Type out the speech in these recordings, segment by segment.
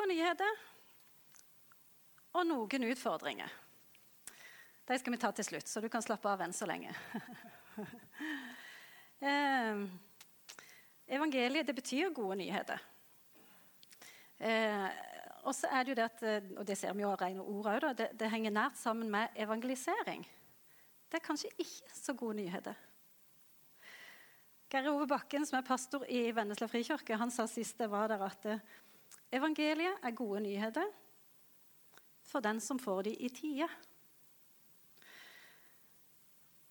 gode nyheter og noen utfordringer. De skal vi ta til slutt, så du kan slappe av enn så lenge. eh, evangeliet det betyr gode nyheter. Eh, og så er det jo det at, eh, og det ser vi jo av rene ord òg, det, det henger nært sammen med evangelisering. Det er kanskje ikke så gode nyheter. Geir Ove Bakken, som er pastor i Vennesla frikirke, han sa sist jeg var der, at eh, evangeliet er gode nyheter for den som får de i tide.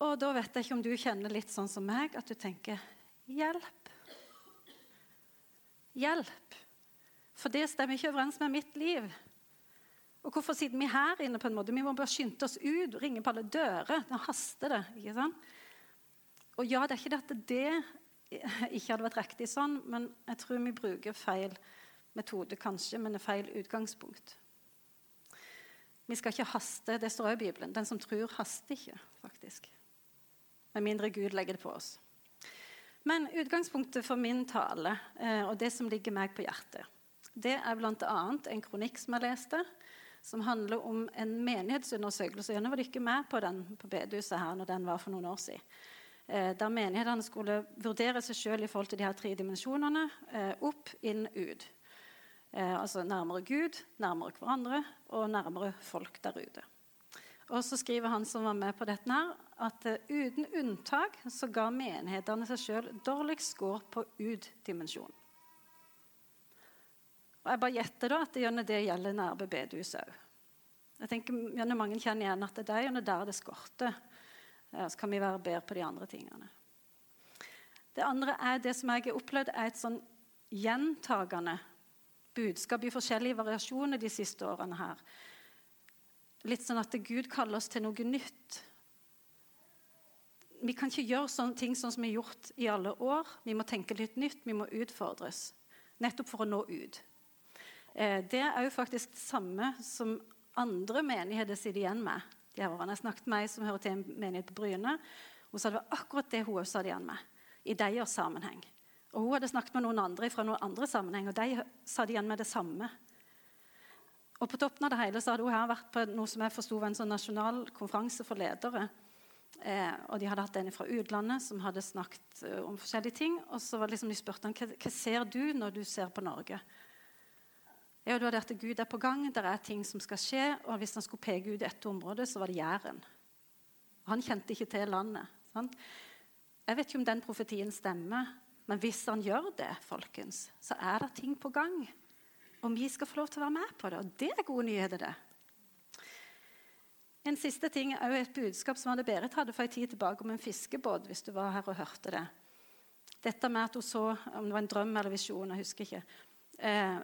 Og da vet jeg ikke om du kjenner litt sånn som meg, at du tenker hjelp. Hjelp. For det stemmer ikke overens med mitt liv. Og hvorfor sitter vi her inne? på en måte? Vi må bare skynde oss ut, ringe på alle dører. Nå haster det. ikke sant? Og ja, det er ikke det at det ikke hadde vært riktig sånn, men jeg tror vi bruker feil metode, kanskje, men er feil utgangspunkt. Vi skal ikke haste. Det står også i Bibelen. Den som tror, haster ikke, faktisk. Med mindre Gud legger det på oss. Men utgangspunktet for min tale, eh, og det som ligger meg på hjertet, det er bl.a. en kronikk som jeg leste, som handler om en menighetsundersøkelse. Jeg var ikke med på den på bedehuset her når den var for noen år siden. Eh, der menighetene skulle vurdere seg sjøl i forhold til de her tre dimensjonene. Eh, opp, inn, ut. Eh, altså nærmere Gud, nærmere hverandre og nærmere folk der ute. Og så skriver han som var med på dette her, at uh, uten unntak så ga menighetene seg sjøl dårligst score på ut-dimensjonen. Og jeg bare gjetter da at det, det gjelder nærme bedehuset òg. Jeg tenker gjennom Mange kjenner igjen at det er der det skorter. Så kan vi være bedre på de andre tingene. Det andre er det som jeg har opplevd, er et sånn gjentagende budskap i forskjellige variasjoner de siste årene her. Litt sånn at Gud kaller oss til noe nytt. Vi kan ikke gjøre sånne ting sånn som vi har gjort i alle år. Vi må tenke litt nytt, vi må utfordres. Nettopp for å nå ut. Eh, det er jo faktisk det samme som andre menigheter sitter igjen med. de her årene. Jeg snakket med ei som hører til en menighet på Bryne. Hun sa det var akkurat det hun satt igjen med i deres sammenheng. Og Hun hadde snakket med noen andre fra noen andre sammenheng, og de satt igjen med det samme. Og På toppen av det hele så hadde hun her vært på noe som jeg forsto var en sånn nasjonal konferanse for ledere. Eh, og De hadde hatt en fra utlandet som hadde snakket uh, om forskjellige ting. Og så var det liksom de spurte han, hva, hva ser du når du ser på Norge. Ja, det var det at Gud er på gang, det er ting som skal skje. Og hvis han skulle peke ut et område, så var det Jæren. Han kjente ikke til landet. Sant? Jeg vet ikke om den profetien stemmer, men hvis han gjør det, folkens, så er det ting på gang. Og vi skal få lov til å være med på det. Og det er gode nyheter, det. En siste ting er jo et budskap som Anne Berit hadde for en tid tilbake om en fiskebåt. hvis du var her og hørte det. Dette med at hun så om det var en drøm eller visjon, jeg husker ikke. Eh,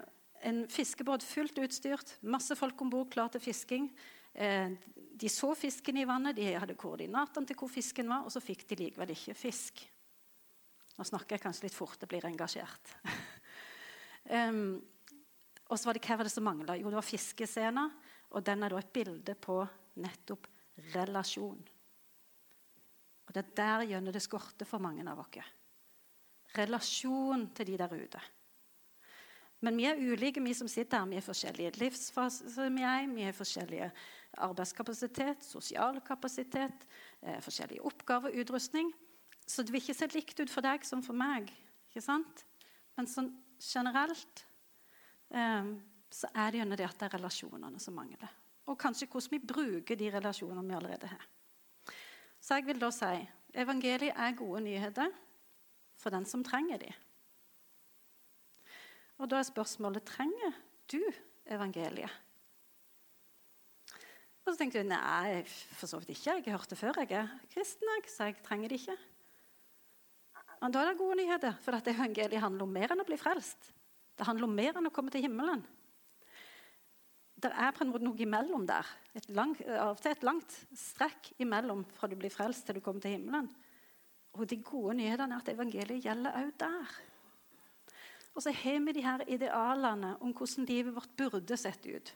en fiskebåt fullt utstyrt, masse folk om bord klar til fisking. Eh, de så fisken i vannet, de hadde koordinatene til hvor fisken var, og så fikk de likevel ikke fisk. Nå snakker jeg kanskje litt fort, og blir engasjert. um, og så var det hva var det som mangla? Jo, det var fiskescener. Og den er da et bilde på nettopp relasjon. Og det er der gjennom det skorter for mange av oss. Relasjon til de der ute. Men vi er ulike, vi som sitter her. Vi er forskjellige livsfaser. Vi er, vi er forskjellige arbeidskapasitet, sosial kapasitet, eh, forskjellige oppgaver, utrustning. Så det vil ikke se likt ut for deg som for meg. ikke sant? Men sånn generelt eh, så er det gjennom det at det er relasjonene som mangler. Og kanskje hvordan vi bruker de relasjonene vi allerede har. Så jeg vil da si evangeliet er gode nyheter for den som trenger dem. Og da er spørsmålet trenger du evangeliet. Og så tenkte jeg nei, for så vidt ikke. Jeg har hørt det før. Jeg er kristen, så jeg trenger det ikke. Men da er det gode nyheter, for dette evangeliet handler om mer enn å bli frelst. Det handler om mer enn å komme til himmelen. Det er på en måte noe imellom der. Et langt, av og til et langt strekk imellom fra du blir frelst til du kommer til himmelen. Og de gode nyhetene er at evangeliet gjelder òg der. Og så har vi de her idealene om hvordan livet vårt burde sett ut.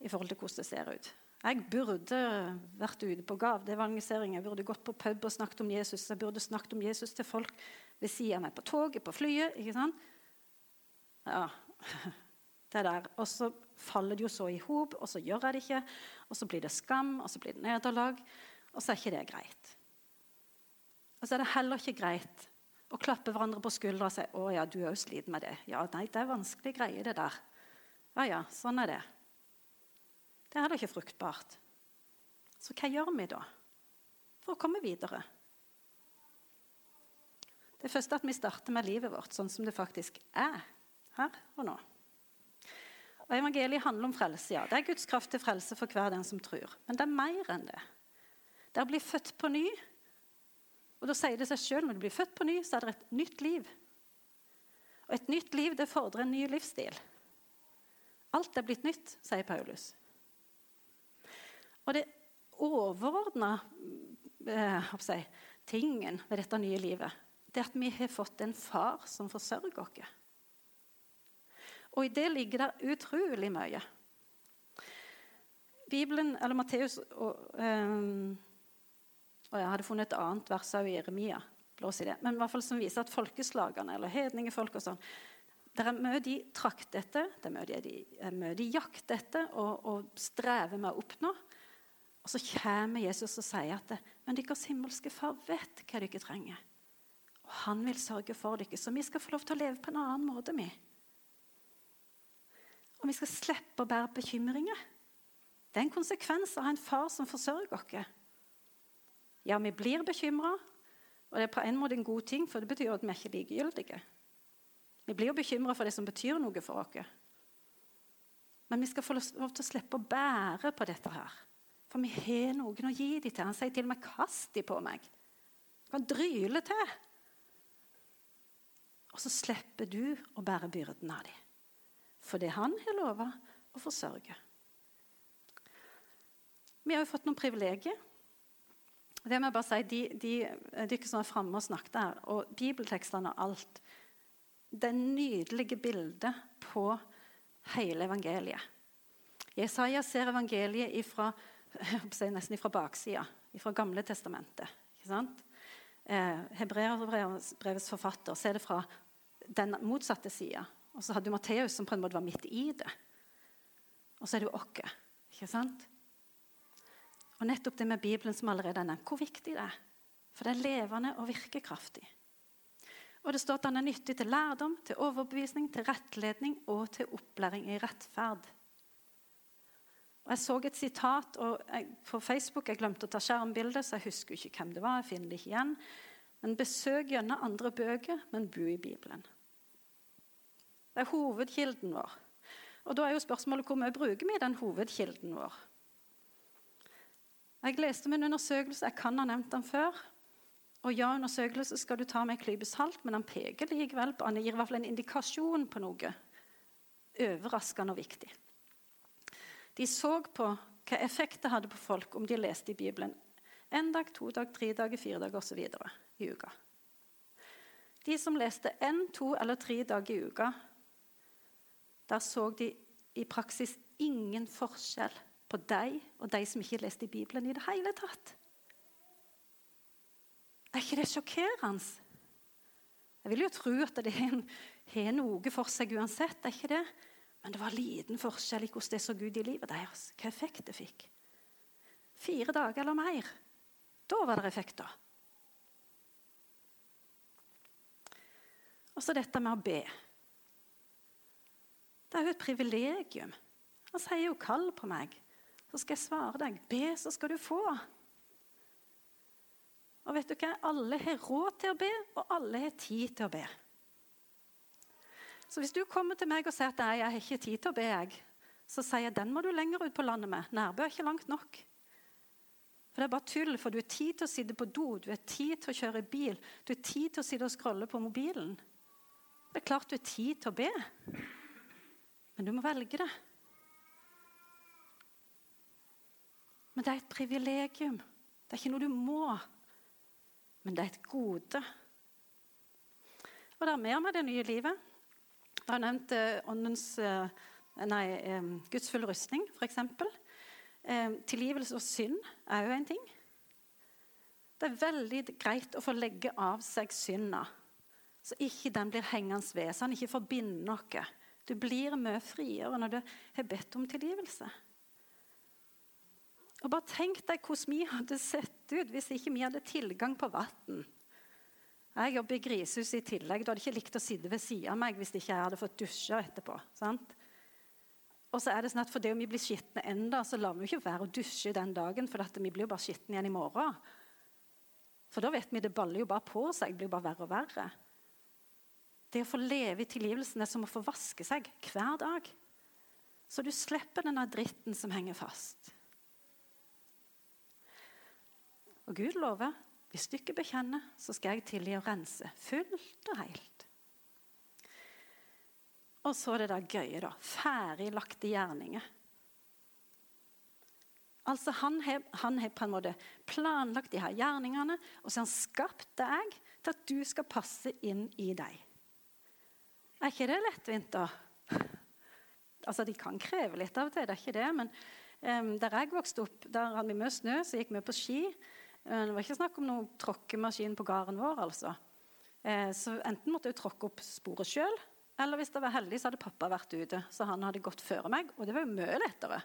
i forhold til hvordan det ser ut. Jeg burde vært ute på gav. Det gaveevangelisering, jeg burde gått på pub og snakket om Jesus. Jeg burde snakket om Jesus til folk ved siden av meg på toget, på flyet. ikke sant? Ja, det der. Og så faller det jo så i hop, og så gjør jeg det ikke. Og så blir det skam, og så blir det nederlag. Og så er ikke det greit. Og så er det heller ikke greit å klappe hverandre på skuldra og si 'Å ja, du er jo sliten med det'. Ja, nei, det er vanskelig greie, det der. Ja ja, sånn er det. Det er da ikke fruktbart. Så hva gjør vi da for å komme videre? Det første er at vi starter med livet vårt sånn som det faktisk er her og nå. Og Evangeliet handler om frelse. ja. Det er Guds kraft til frelse for hver den som tror. Men det er mer enn det. Det er å bli født på ny og Da sier det seg sjøl når du blir født på ny, så er det et nytt liv. Og et nytt liv det fordrer en ny livsstil. Alt er blitt nytt, sier Paulus. Og det overordna eh, tingen ved dette nye livet det er at vi har fått en far som forsørger oss. Og i det ligger det utrolig mye. Bibelen, eller Matteus og, eh, og jeg hadde funnet et annet vers av Jeremia blås i det, men i hvert fall som viser at folkeslagene eller hedningefolk og sånn, det er mye de trakter etter, det er mye de jakter etter og, og, strever med å oppnå. Og så kommer Jesus og sier at men deres himmelske far vet hva dere trenger. Og han vil sørge for dere, så vi skal få lov til å leve på en annen måte. Vi. Og vi skal slippe å bære bekymringer. Det er en konsekvens av en far som forsørger oss. Ja, vi blir bekymra, og det er på en måte en god ting, for det betyr at vi er ikke likegyldige. Vi blir jo bekymra for det som betyr noe for oss. Men vi skal få lov til å slippe å bære på dette her. For vi har noen å gi dem til. Han sier til og med 'kast dem på meg'. Du kan dryle til. Og så slipper du å bære byrden av dem. For det han har lova å forsørge. Vi har jo fått noen privilegier. Det må jeg bare si, De, de, de som er framme og snakket her, og bibeltekstene og alt Det nydelige bildet på hele evangeliet. Jesaja ser evangeliet ifra, nesten fra baksida, fra Gamle testamentet. ikke sant? Eh, Hebreerbrevets forfatter ser det fra den motsatte sida. Og så hadde du Matteus, som på en måte var midt i det. Og så er det jo oss. Ikke sant? Og nettopp det med Bibelen som allerede er nevnt, hvor viktig det er. For det er levende og virkekraftig. Og det står at den er nyttig til lærdom, til overbevisning, til rettledning og til opplæring i rettferd. Og Jeg så et sitat jeg, på Facebook. Jeg glemte å ta skjermbilde, så jeg husker ikke hvem det var. jeg finner det ikke igjen. Men besøk gjerne andre bøker, men bo i Bibelen. Det er hovedkilden vår. Og Da er jo spørsmålet hvor mye bruker vi den hovedkilden vår? Jeg leste en undersøkelse, jeg kan ha nevnt den før. Og ja, undersøkelse skal du ta med en klype salt, men han peker likevel på, han gir i hvert fall en indikasjon på noe overraskende og viktig. De så på hva effekt det hadde på folk om de leste i Bibelen én dag, to dag, tre dager, fire dager osv. i uka. De som leste én, to eller tre dager i uka, der så de i praksis ingen forskjell på deg og de som ikke leste i Bibelen i det hele tatt. Er ikke det sjokkerende? Jeg vil jo tro at det har noe for seg uansett. er ikke det? Men det var liten forskjell i hvordan det så Gud i livet deres. Hva effekt det fikk. Fire dager eller mer. Da var det effekter. Og så dette med å be. Det er jo et privilegium. Han sier jo 'kall på meg' så skal jeg svare deg. Be, så skal du få. Og vet du hva? Alle har råd til å be, og alle har tid til å be. Så hvis du kommer til meg og sier at nei, jeg har ikke tid til å be, jeg, så sier jeg den må du lenger ut på landet med. Nærbø er ikke langt nok. For Det er bare tull, for du har tid til å sitte på do, du har tid til å kjøre bil, du har tid til å sitte og scrolle på mobilen. Det er klart du har tid til å be, men du må velge det. Men det er et privilegium. Det er ikke noe du må, men det er et gode. Og det er mer med det nye livet. Jeg har nevnt eh, åndens, eh, nei, Guds full rustning, f.eks. Tilgivelse og synd er jo en ting. Det er veldig greit å få legge av seg synda, så ikke den blir hengende ved, så han ikke forbinder noe Du blir mye friere når du har bedt om tilgivelse. Og bare Tenk deg hvordan vi hadde sett ut hvis ikke vi hadde tilgang på vann. Jeg jobber i grisehuset i tillegg. Du hadde ikke likt å sitte ved siden av meg hvis ikke jeg hadde fått dusje etterpå. sant? Og så er det sånn at Fordi vi blir skitne enda, så lar vi ikke være å dusje den dagen, for vi blir jo bare skitne igjen i morgen. For da vet vi det baller jo bare på seg, Det blir bare verre og verre. Det å få leve i tilgivelsen er som å få vaske seg hver dag. Så du slipper denne dritten som henger fast. Og Gud lover hvis du ikke bekjenner, så skal jeg tilgi og rense fullt og helt. Og så det der gøye, da. Ferdiglagte gjerninger. Altså Han har, på en måte planlagt de her gjerningene, og så har han skapt deg til at du skal passe inn i deg. Er ikke det lettvint, da? Altså, De kan kreve litt av og til, det er ikke det. Men um, der jeg vokste opp, der hadde vi mye snø, så gikk vi på ski. Uh, det var ikke snakk om noen tråkkemaskin på gården vår. altså. Uh, så enten måtte jeg tråkke opp sporet sjøl, eller hvis jeg var heldig, så hadde pappa vært ute. Så han hadde gått før meg, og det var jo mye lettere.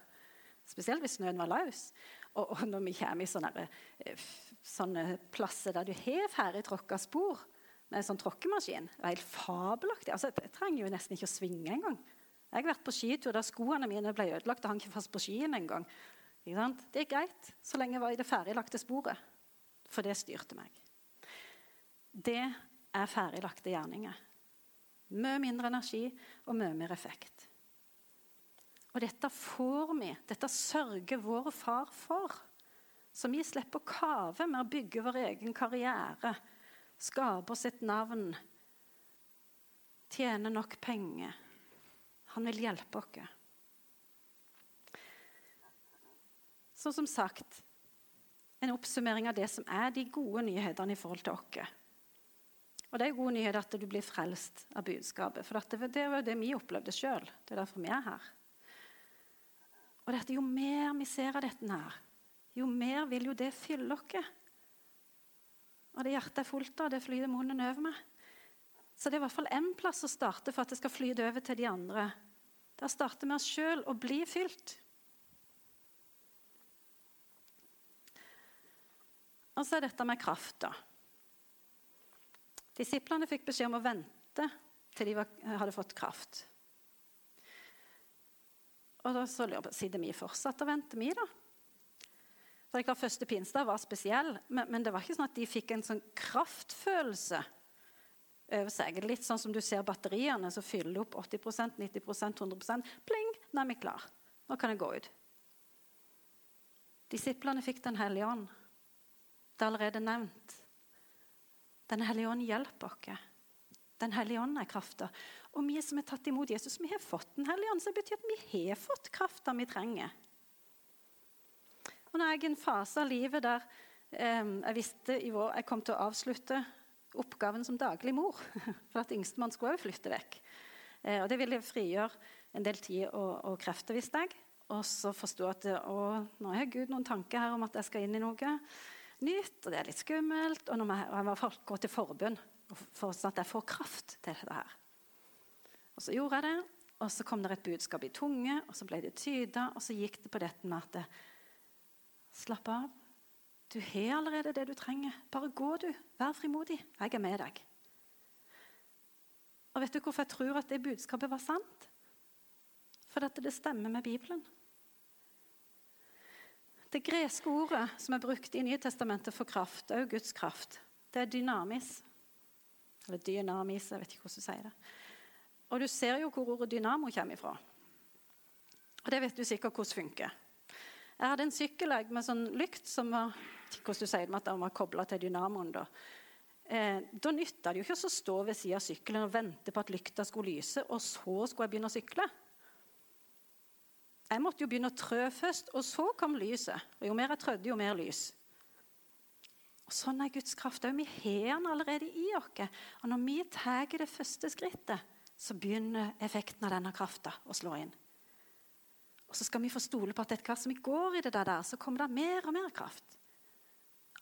Spesielt hvis snøen var løs. Og, og, når vi kommer i sånne, eh, sånne plasser der du har ferdig tråkka spor, med en sånn tråkkemaskin. Det var helt fabelaktig. Altså, jeg trenger jo nesten ikke å svinge engang. Jeg har vært på skitur der skoene mine ble ødelagt og hang ikke fast på skien engang. Det er greit så lenge jeg var i det ferdiglagte sporet, for det styrte meg. Det er ferdiglagte gjerninger. Mye mindre energi og mye mer effekt. Og dette får vi, dette sørger vår far for. Så vi slipper å kave med å bygge vår egen karriere skape oss et navn, tjene nok penger. Han vil hjelpe oss. Så som sagt en oppsummering av det som er de gode nyhetene i forhold til oss. Og det er gode nyheter at du blir frelst av budskapet. For det, det var det vi opplevde sjøl. Det er derfor vi er her. Og dette, Jo mer vi ser av dette, her, jo mer vil jo det fylle oss. Og det hjertet er fullt av, det flyter munnen over med. Så det er i hvert fall én plass å starte for at det skal flyte over til de andre. Da starter vi oss sjøl og bli fylt. Og så er dette med kraft, da. Disiplene fikk beskjed om å vente til de var, hadde fått kraft. Og da så lurer jeg på, Sitter vi fortsatt og venter, vi, da? For klart, Første pinsedag var spesiell, men, men, det var ikke sånn at de fikk en sånn kraftfølelse over seg. Litt sånn som du ser batteriene som fyller opp 80% 90% 100% Pling! Nå er vi klar. Nå kan jeg gå ut. Disiplene fikk Den hellige ånd. Det er allerede nevnt. Den hellige ånd hjelper oss. Den hellige ånd er krafta. Og vi som har tatt imot Jesus, vi har fått Den hellige ånd. Så det betyr at vi har fått krafta vi trenger. Og nå er jeg i en fase av livet der eh, jeg visste i vår jeg kom til å avslutte oppgaven som daglig mor. For at yngstemann skulle også flytte vekk. Eh, og det ville frigjøre en del tid og, og krefter, visste jeg. Og så forsto jeg at å, nå har Gud noen tanker her om at jeg skal inn i noe nytt, og det er litt skummelt. Og når må jeg, jeg må gå til forbund, for sånn at jeg får kraft til dette her. Og så gjorde jeg det, og så kom det et budskap i tunge, og så ble det tyda, og så gikk det på dette med at Slapp av. Du har allerede det du trenger. Bare gå, du. Vær frimodig. Jeg er med deg. Og Vet du hvorfor jeg tror at det budskapet var sant? For at det stemmer med Bibelen. Det greske ordet som er brukt i Nytestamentet for kraft, jo Guds kraft. Det er dynamis. Eller dynamis, jeg vet ikke hvordan du sier det. Og du ser jo hvor ordet dynamo kommer ifra. Og det vet du sikkert hvordan funker. Jeg hadde en sykkelegg med sånn lykt som var hvordan du sier det, at den var kobla til dynamoen. Da, eh, da nytta det jo ikke å stå ved siden av sykkelen og vente på at lykta skulle lyse, og så skulle jeg begynne å sykle. Jeg måtte jo begynne å trø først, og så kom lyset. Og jo mer jeg trødde, jo mer lys. Og Sånn er Guds kraft òg. Vi har den allerede i oss. Og når vi tar det første skrittet, så begynner effekten av denne krafta å slå inn. Og så skal vi få stole på at etter hvert som vi går i det der, så kommer det mer og mer kraft.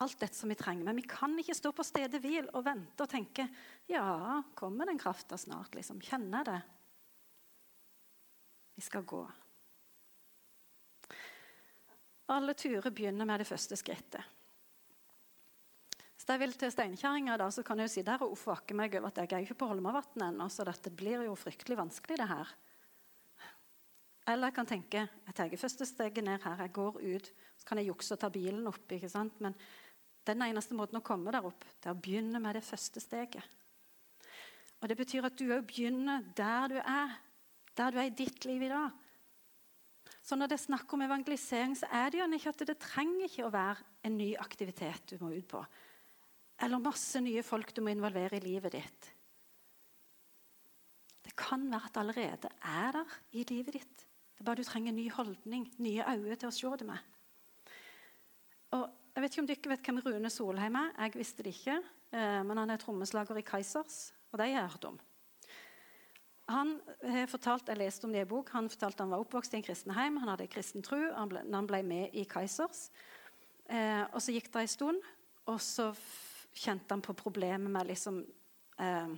Alt dette som vi trenger. Men vi kan ikke stå på stedet hvil og vente og tenke ja, kommer den krafta snart? liksom, Kjenner jeg det? Vi skal gå. Alle turer begynner med det første skrittet. Hvis jeg vil til Steinkjerringa, så kan jeg jo si der og uffake meg over at jeg er ikke på Holmavatn ennå, så dette blir jo fryktelig vanskelig, det her. Eller jeg kan tenke jeg tar første steget ned her, jeg går ut. Så kan jeg jukse og ta bilen opp. ikke sant? Men den eneste måten å komme der opp, det er å begynne med det første steget. Og Det betyr at du òg begynner der du er, der du er i ditt liv i dag. Så når det er snakk om evangelisering, så er det jo ikke at det trenger ikke å være en ny aktivitet du må ut på. Eller masse nye folk du må involvere i livet ditt. Det kan være at det allerede er der i livet ditt. Det er bare du trenger en ny holdning, nye øyne til å se det med. Og jeg vet ikke om dere vet hvem Rune Solheim er. Jeg visste det ikke. Eh, men han er trommeslager i Kaizers, og det har jeg hørt om. Han har fortalt, jeg leste om det i bok, han fortalte han var oppvokst i en kristen heim. Han hadde kristen tro han ble, han ble med i Kaizers. Eh, og så gikk det en stund, og så kjente han på problemet med liksom, eh,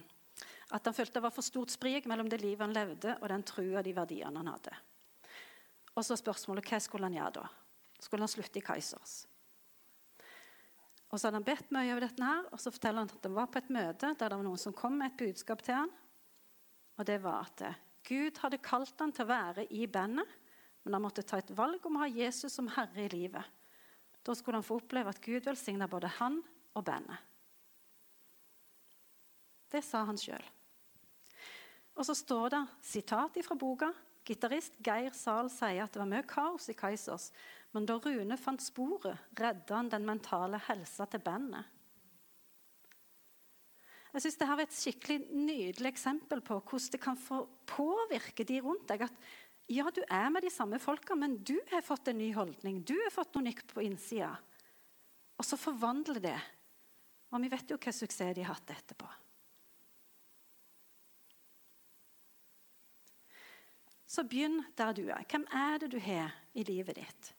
At han følte det var for stort sprik mellom det livet han levde, og den trua og de verdiene han hadde. Og så spørsmålet hva skulle han gjøre da? Skulle han slutte i Kaizers? Og så hadde han bedt mye over dette, her, og så forteller han at han var på et møte der det var noen som kom med et budskap til han. Og det var at eh, Gud hadde kalt han til å være i bandet, men han måtte ta et valg om å ha Jesus som herre i livet. Da skulle han få oppleve at Gud velsigna både han og bandet. Det sa han sjøl. Og så står det sitat fra boka. Gitarist Geir Zahl sier at det var mye kaos i Kaizers, men da Rune fant sporet, redda han den mentale helsa til bandet. Jeg synes Dette er et skikkelig nydelig eksempel på hvordan det kan påvirke de rundt deg. At ja, du er med de samme folka, men du har fått en ny holdning. Du har fått noe nytt på innsida. Og så forvandler det. Og vi vet jo hva suksess de har hatt etterpå. Så begynn der du er. Hvem er det du har i livet ditt?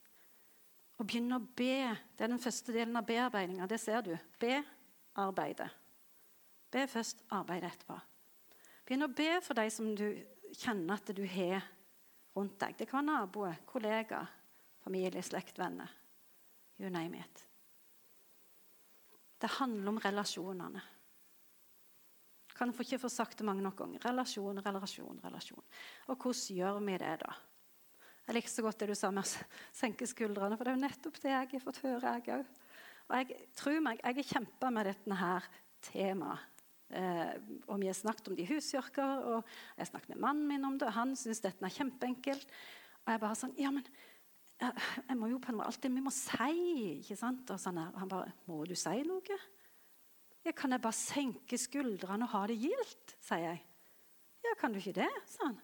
Og begynn å be. Det er den første delen av bearbeidinga. Det ser du. Be, arbeide. Be først, arbeid etterpå. Begynn å be for de som du kjenner at du har rundt deg. Det kan være naboer, kollegaer, familie, slekt, venner. You name it. Det handler om relasjonene. Kan jeg ikke få sagt det mange nok ganger. Relasjon, relasjon, relasjon. Og hvordan gjør vi det, da? Jeg likte så godt det du sa med å senke skuldrene, for det er jo nettopp det jeg har fått høre, jeg òg. Og jeg tror meg, jeg har kjempa med dette temaet Eh, og vi har snakket om det i og jeg har snakket med mannen min om det, og han syns dette er kjempeenkelt. Og jeg bare sånn Ja, men jeg, jeg må jo på en måte alltid Vi må si, ikke sant? Og, sånn og han bare Må du si noe? Ja, kan jeg bare senke skuldrene og ha det gildt? sier jeg. Ja, kan du ikke det? sa han.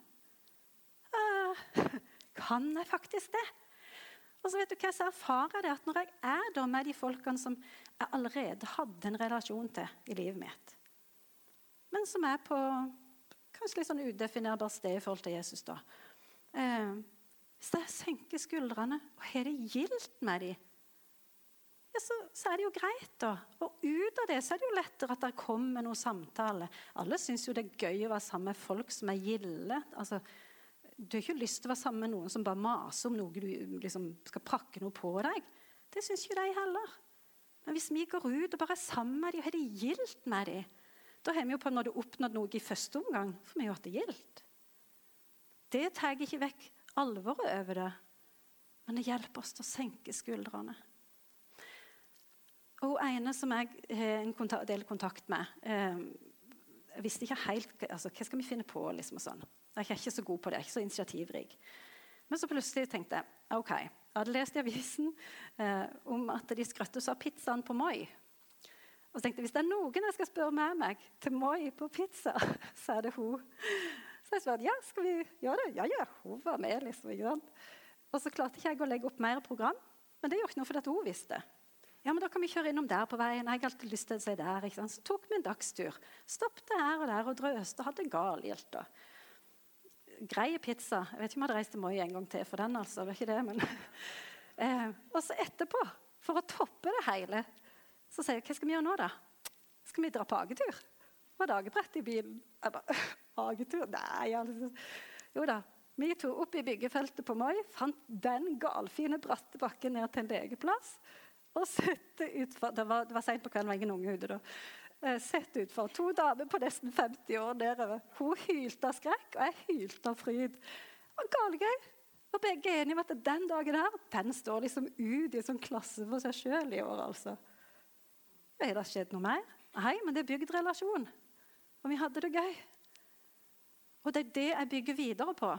kan jeg faktisk det? Og så vet du hva, så erfarer jeg det at Når jeg er da med de folkene som jeg allerede hadde en relasjon til i livet mitt, men som er på kanskje litt sånn udefinerbar sted i forhold til Jesus. da. Eh, hvis jeg senker skuldrene og har det gildt med dem, ja, så, så, er det jo greit, da. Og ut av det så er det jo lettere at det kommer noen samtale. Alle syns jo det er gøy å være sammen med folk som er gilde. Altså, du har ikke lyst til å være sammen med noen som bare maser om noe du liksom, skal prakke noe på deg. Det syns ikke de heller. Men hvis vi går ut og bare er sammen med dem og har det gildt med dem, da har vi jo på en måte oppnådd noe i første omgang, for vi har hatt det gildt. Det tar ikke vekk alvoret over det, men det hjelper oss til å senke skuldrene. Og hun ene som jeg har en del kontakt med eh, Jeg visste ikke helt altså, hva skal vi finne på. liksom og sånn. Jeg er ikke så god på det, jeg er ikke så initiativrik. Men så plutselig tenkte jeg ok, jeg hadde lest i avisen eh, om at de skrøttes av pizzaen på Moi. Og så tenkte jeg, Hvis det er noen jeg skal spørre med meg til Moi på pizza, så er det hun. Så jeg svarte ja, skal vi gjøre det. Ja, ja, hun var med. liksom. Og så klarte ikke jeg å legge opp mer program, men det gjorde ikke noe fordi hun visste. Ja, men da kan vi kjøre innom der på veien. Jeg har alltid lyst til å si der. Ikke sant? Så tok vi en dagstur. Stoppet her og der og drøste hadde galgildt. Grei pizza. Jeg vet ikke om jeg hadde reist til Moi en gang til for den. altså, det var ikke det, men... eh, og så etterpå, for å toppe det hele, så sier jeg hva skal vi gjøre nå, da? Skal vi dra på hagetur? Var dagebrett i bilen? Jeg bare, hagetur? Nei, altså. Jo da. Vi tok opp i byggefeltet på Moi, fant den galfine bratte bakken ned til en legeplass. Og sette utfor Det var, var seint på kvelden, var ingen unge ute da. Eh, sett utfor. To damer på nesten 50 år nedover. Hun hylte av skrekk, og jeg hylte av fryd. Det var galegøy. Og begge er enige om at den dagen her, den står liksom ut i en sånn klasse for seg sjøl i år. altså. Er det skjedd noe mer? Nei, men det er bygd relasjon. Og vi hadde det gøy. Og det er det jeg bygger videre på.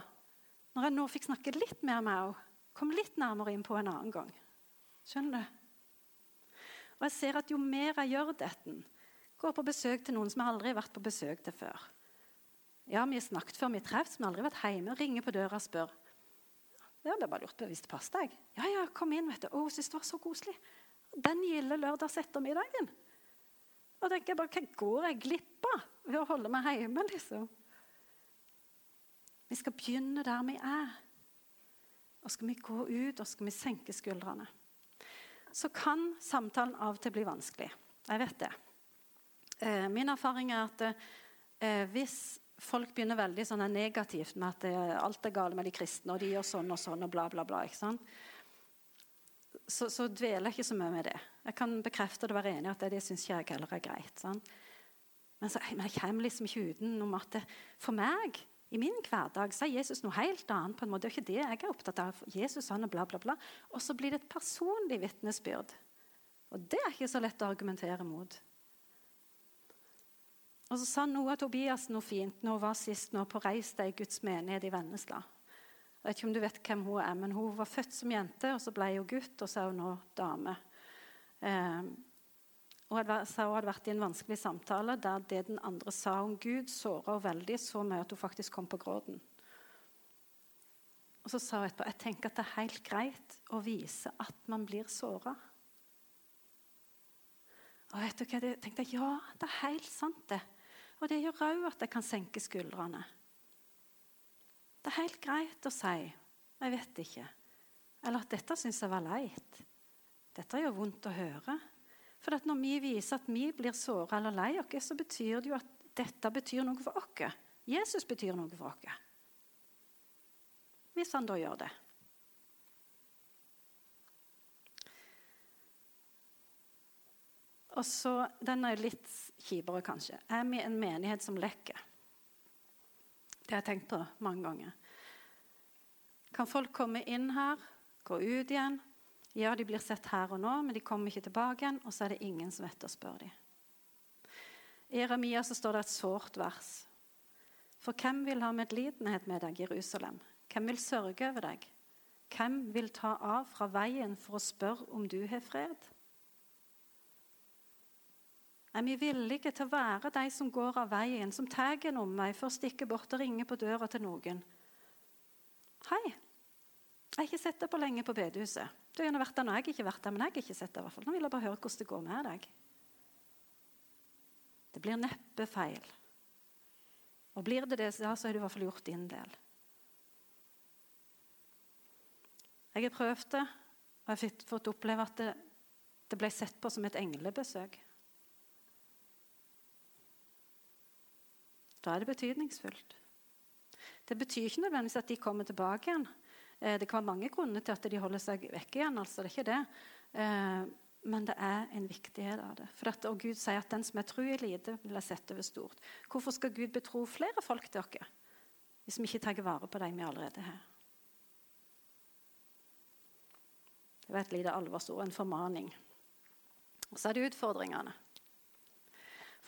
Når jeg nå fikk snakke litt mer med henne, kom litt nærmere inn på en annen gang. Skjønner du? Og jeg ser at jo mer jeg gjør dette, går på besøk til noen som jeg aldri har vært på besøk til før. Ja, Vi har snakket før vi treffes, men aldri vært hjemme. Ringer på døra og spør. Ja, det er bare lurt på hvis det passet deg. Ja, ja, kom inn. vet du. Å, synes det var så koselig. Den gilde lørdagsettermiddagen. Og tenker jeg bare, Hva går jeg glipp av ved å holde meg hjemme? liksom? Vi skal begynne der vi er. Og skal vi gå ut og skal vi senke skuldrene. Så kan samtalen av og til bli vanskelig. Jeg vet det. Eh, min erfaring er at eh, hvis folk begynner veldig sånn negativt med at eh, alt er galt med de kristne, og de gjør sånn og sånn, og bla, bla, bla, ikke sant? Så, så dveler jeg ikke så mye med det. Jeg kan bekrefte det være enig i at det, det syns jeg heller er greit. Sånn. Men, så, men jeg kommer liksom ikke utenom at det, for meg i min hverdag så er Jesus noe helt annet. på en måte. Det er ikke det jeg er opptatt av. Jesus han og bla, bla, bla. Og så blir det et personlig vitnesbyrd. Og det er ikke så lett å argumentere mot. Og så sa Noah Tobias noe fint når hun var sist nå på Reis deg Guds menighet i Vennesla. Jeg vet ikke om du vet hvem hun er, men hun var født som jente, og så ble hun gutt, og så er hun nå dame. Eh, og hun hadde vært i en vanskelig samtale der det den andre sa om Gud, såra henne veldig så mye at hun faktisk kom på gråten. Og så sa hun etterpå jeg tenker at det er helt greit å vise at man blir såra. Og vet du hva, jeg tenkte ja, det er helt sant, det. Og det gjør òg at jeg kan senke skuldrene. Det er helt greit å si 'jeg vet ikke', eller at 'dette syns jeg var leit'. Dette gjør vondt å høre. For når vi viser at vi blir såra eller lei oss, så betyr det jo at dette betyr noe for oss. Jesus betyr noe for oss. Hvis han da gjør det. Og så, Den er litt kjipere, kanskje. Er vi en menighet som lekker? Det har jeg tenkt på mange ganger. Kan folk komme inn her, gå ut igjen, ja, de blir sett her og nå, men de kommer ikke tilbake igjen, og så er det ingen som etterspør dem. I Jeremia så står det et sårt vers. For hvem vil ha medlidenhet med deg, Jerusalem? Hvem vil sørge over deg? Hvem vil ta av fra veien for å spørre om du har fred? Er vi villige til å være de som går av veien, som tar en omvei for å stikke bort og ringe på døra til noen? Hei, jeg har ikke sett deg på lenge på bedehuset. Du har gjerne vært der når jeg ikke har vært der, men jeg har ikke sett deg hvert fall. Nå vil jeg bare høre hvordan det går med deg. Det blir neppe feil. Og blir det det, så har du i hvert fall gjort din del. Jeg har prøvd det, og jeg har fått oppleve at det, det ble sett på som et englebesøk. Da er det betydningsfullt. Det betyr ikke nødvendigvis at de kommer tilbake igjen. Eh, det kan være mange grunner til at de holder seg vekk igjen. altså det er ikke det. Eh, men det er en viktighet av det. For at, og Gud sier at den som er tro i lite, vil jeg sette over stort. Hvorfor skal Gud betro flere folk til dere hvis vi ikke tar vare på dem vi allerede har? Det var et lite alvorsord, en formaning. Og så er det utfordringene.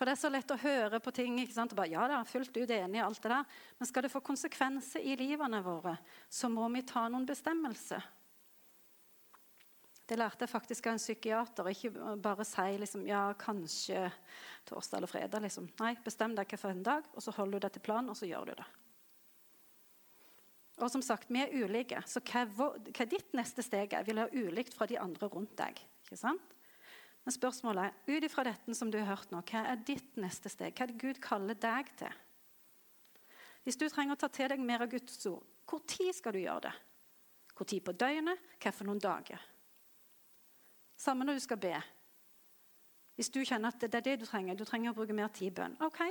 For det er så lett å høre på ting. ikke sant? Og bare, ja, er fullt ut enig i alt det der. Men skal det få konsekvenser i livene våre, så må vi ta noen bestemmelser. Det lærte jeg faktisk av en psykiater. Ikke bare si liksom, ja, kanskje torsdag eller fredag. Liksom. Nei, bestem deg for en dag, og så holder du deg til planen, og så gjør du det. Og som sagt, Vi er ulike, så hva, hva ditt neste steg er, vil være ulikt fra de andre rundt deg. ikke sant? Men spørsmålet er, ut ifra dette som du har hørt nå, hva er ditt neste steg? Hva er det Gud kaller deg til? Hvis du trenger å ta til deg mer av Guds ord, hvor tid skal du gjøre det? Hvor tid på døgnet? Hva for noen dager? Samme når du skal be. Hvis du kjenner at det er det du trenger, du trenger å bruke mer tid i bønn. Ok,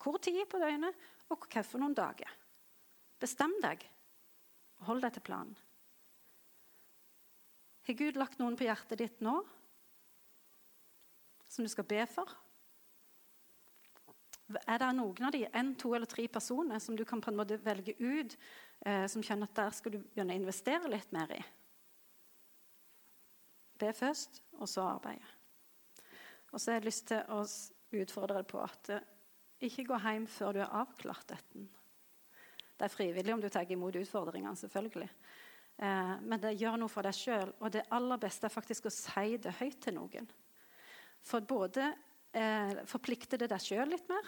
Hvor tid på døgnet, og hva for noen dager? Bestem deg. Hold deg til planen. Har Gud lagt noen på hjertet ditt nå som du skal be for? Er det noen av de, en, to eller tre personer som du kan på en måte velge ut, eh, som kjenner at der skal du begynne å investere litt mer i? Be først, og så arbeide. Og så har jeg lyst til å utfordre deg på at eh, ikke gå hjem før du har avklart dette. Det er frivillig om du tar imot utfordringene, selvfølgelig. Eh, men det gjør noe for deg sjøl. Og det aller beste er faktisk å si det høyt til noen. For både eh, forplikter det deg sjøl litt mer.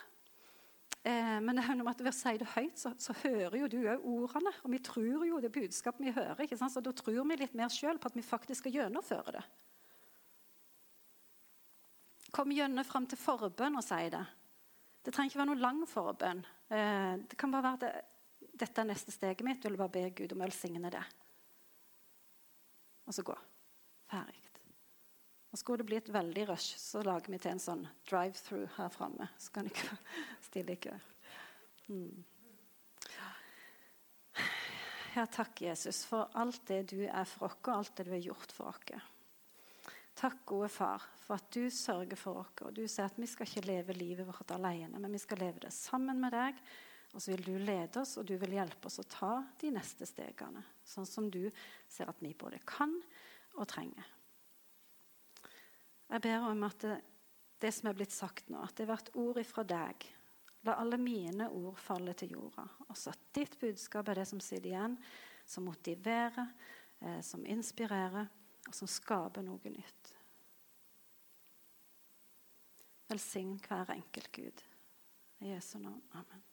Eh, men det er om at ved å si det høyt, så, så hører jo du òg ordene. Og vi tror jo det budskapet vi hører. ikke sant? Så da tror vi litt mer sjøl på at vi faktisk skal gjennomføre det. Kom gjennom fram til forbønn og si det. Det trenger ikke være noe lang forbønn. Eh, det kan bare være at det, dette er neste steget mitt. Jeg vil bare be Gud om å velsigne det. Og så gå. Ferdig. Og Skulle det bli et veldig rush, så lager vi til en sånn drive-through her framme. Så kan dere stille i kø. Mm. Ja, takk, Jesus, for alt det du er for oss, og alt det du har gjort for oss. Takk, gode far, for at du sørger for oss. Og du sier at vi skal ikke leve livet vårt alene, men vi skal leve det sammen med deg. Og så vil du lede oss, og du vil hjelpe oss å ta de neste stegene. Sånn som du ser at vi både kan og trenger. Jeg ber om at det, det som er blitt sagt nå, at det blir ord ifra deg. La alle mine ord falle til jorda. Også at ditt budskap er det som sitter igjen, som motiverer, eh, som inspirerer, og som skaper noe nytt. Velsign hver enkelt Gud. I Jesu navn. Amen.